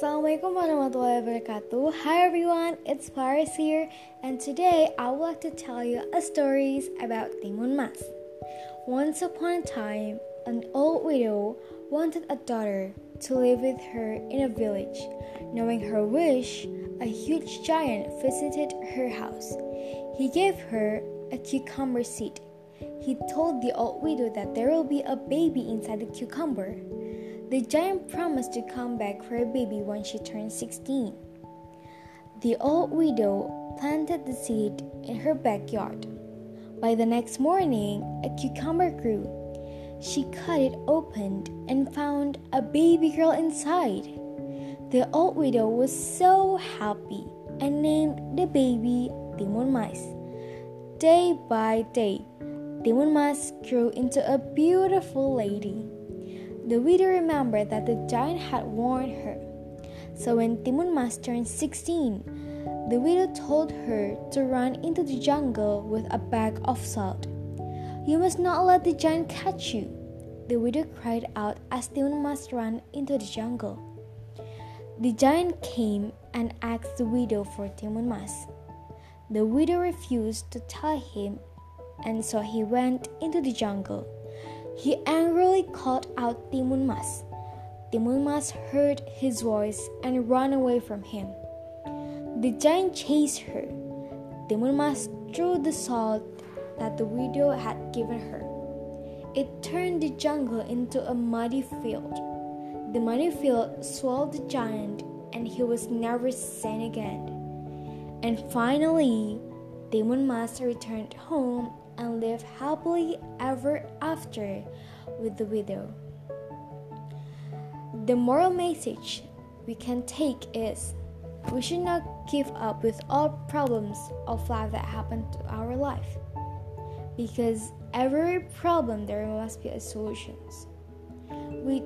Assalamualaikum warahmatullahi wabarakatuh. Hi everyone, it's Paris here, and today I would like to tell you a stories about Timun Mas. Once upon a time, an old widow wanted a daughter to live with her in a village. Knowing her wish, a huge giant visited her house. He gave her a cucumber seed. He told the old widow that there will be a baby inside the cucumber. The giant promised to come back for a baby when she turned 16. The old widow planted the seed in her backyard. By the next morning, a cucumber grew. She cut it open and found a baby girl inside. The old widow was so happy and named the baby Timun Mas. Day by day, Timun Mas grew into a beautiful lady. The widow remembered that the giant had warned her. So when Timun Mas turned 16, the widow told her to run into the jungle with a bag of salt. You must not let the giant catch you, the widow cried out as Timun Mas ran into the jungle. The giant came and asked the widow for Timun Mas. The widow refused to tell him, and so he went into the jungle. He angrily called out Timun Mas. Timun Mas heard his voice and ran away from him. The giant chased her. Timun Mas threw the salt that the widow had given her. It turned the jungle into a muddy field. The muddy field swallowed the giant, and he was never seen again. And finally, Timun Mas returned home and live happily ever after with the widow. The moral message we can take is we should not give up with all problems of life that happen to our life because every problem there must be a solution. We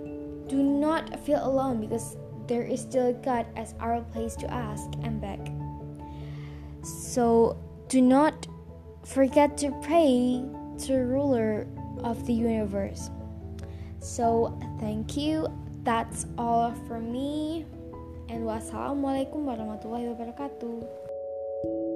do not feel alone because there is still God as our place to ask and beg. So do not forget to pray to the ruler of the universe. So, thank you. That's all from me. And wassalamualaikum warahmatullahi wabarakatuh.